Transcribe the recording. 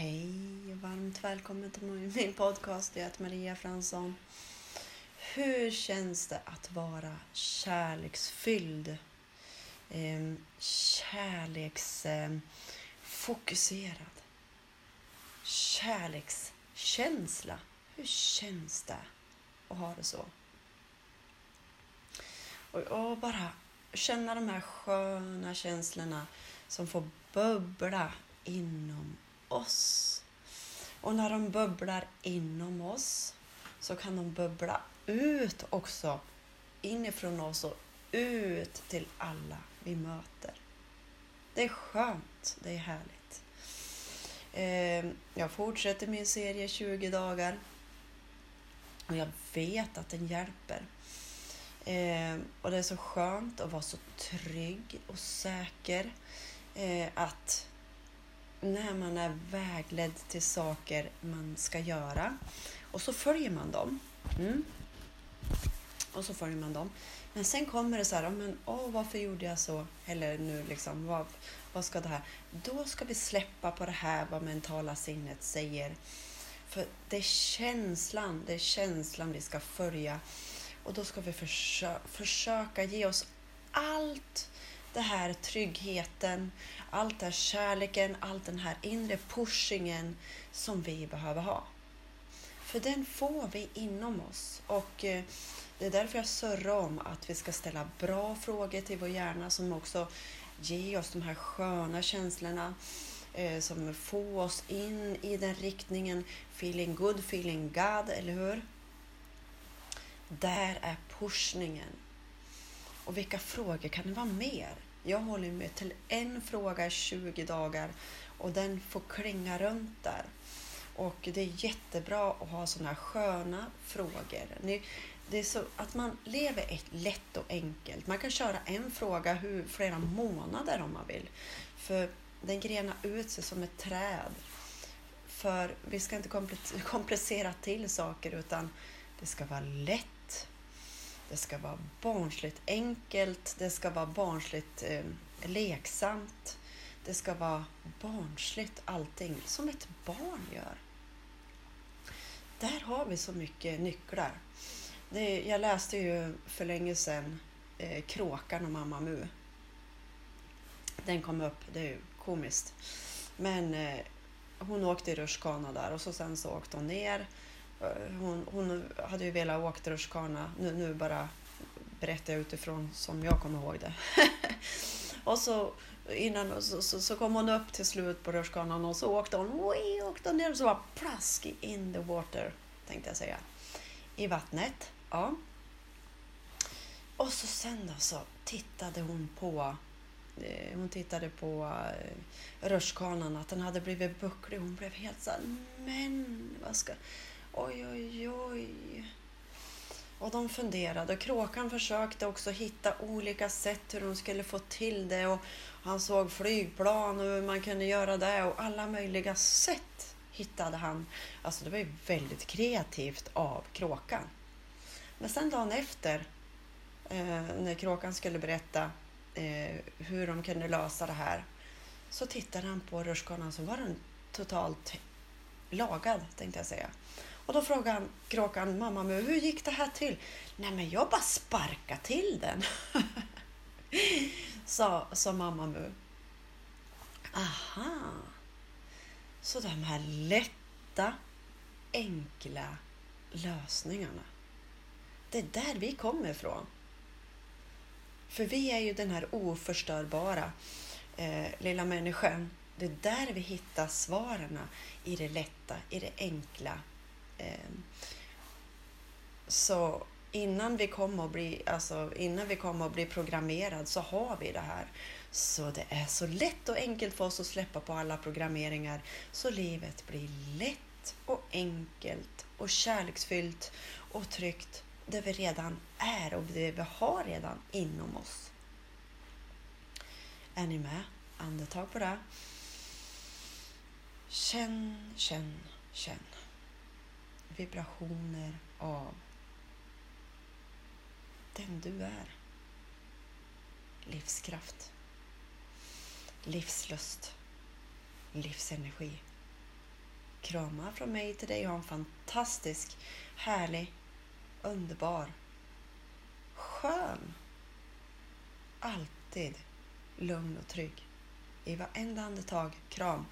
Hej och varmt välkommen till min podcast. Jag heter Maria Fransson. Hur känns det att vara kärleksfylld? Ehm, kärleksfokuserad. Kärlekskänsla. Hur känns det att ha det så? Och bara känna de här sköna känslorna som får bubbla inom oss. Och när de bubblar inom oss så kan de bubbla ut också inifrån oss och ut till alla vi möter. Det är skönt, det är härligt. Ehm, jag fortsätter min serie 20 dagar och jag vet att den hjälper. Ehm, och det är så skönt att vara så trygg och säker eh, att när man är vägledd till saker man ska göra och så följer man dem. Mm. Och så följer man dem. Men sen kommer det så här, men åh, varför gjorde jag så? Eller nu liksom, vad, vad ska det här? Då ska vi släppa på det här vad mentala sinnet säger. För det är känslan, det är känslan vi ska följa. Och då ska vi försö försöka ge oss allt det här tryggheten, allt den här kärleken, allt den här inre pushingen som vi behöver ha. För den får vi inom oss och eh, det är därför jag surrar om att vi ska ställa bra frågor till vår hjärna som också ger oss de här sköna känslorna eh, som får oss in i den riktningen feeling good, feeling God, eller hur? Där är pushningen och vilka frågor kan det vara mer? Jag håller mig till en fråga i 20 dagar och den får klinga runt där. Och det är jättebra att ha sådana här sköna frågor. Det är så att man lever ett lätt och enkelt. Man kan köra en fråga hur, flera månader om man vill. För den grenar ut sig som ett träd. För vi ska inte komplicera till saker utan det ska vara lätt det ska vara barnsligt enkelt, det ska vara barnsligt eh, leksamt. Det ska vara barnsligt allting, som ett barn gör. Där har vi så mycket nycklar. Det, jag läste ju för länge sedan eh, Kråkan och Mamma Mu. Den kom upp, det är ju komiskt. Men eh, hon åkte i rutschkana där och så sen så åkte hon ner Eh, hon, hon hade ju velat åka rutschkana. Nu, nu bara berättar jag utifrån som jag kommer ihåg det. och så innan så, så, så, kom hon upp till slut på rutschkanan och så åkte hon, oj, åkte hon ner och så var plask in the water, tänkte jag säga. I vattnet. Ja. Och så sen då så tittade hon på eh, hon tittade på eh, rutschkanan, att den hade blivit bucklig. Hon blev helt såhär... men vad ska... Oj, oj, oj. Och de funderade och kråkan försökte också hitta olika sätt hur de skulle få till det och han såg flygplan och hur man kunde göra det och alla möjliga sätt hittade han. Alltså det var ju väldigt kreativt av kråkan. Men sen dagen efter eh, när kråkan skulle berätta eh, hur de kunde lösa det här så tittade han på rutschkanan så var den totalt lagad tänkte jag säga. Och då frågade han kråkan mamma Mu, hur gick det här till? Nej men jag bara sparkade till den. sa, sa mamma Mu. Aha. Så de här lätta, enkla lösningarna. Det är där vi kommer ifrån. För vi är ju den här oförstörbara eh, lilla människan. Det är där vi hittar svaren i det lätta, i det enkla, Ehm, så innan vi kommer att bli, alltså innan vi kommer att bli programmerad så har vi det här. Så det är så lätt och enkelt för oss att släppa på alla programmeringar så livet blir lätt och enkelt och kärleksfyllt och tryggt det vi redan är och det vi har redan inom oss. Är ni med? Andetag på det. Känn, känn, känn vibrationer av den du är. Livskraft, livslust, livsenergi. kramar från mig till dig. Ha en fantastisk, härlig, underbar, skön, alltid lugn och trygg. I varenda andetag. Kram!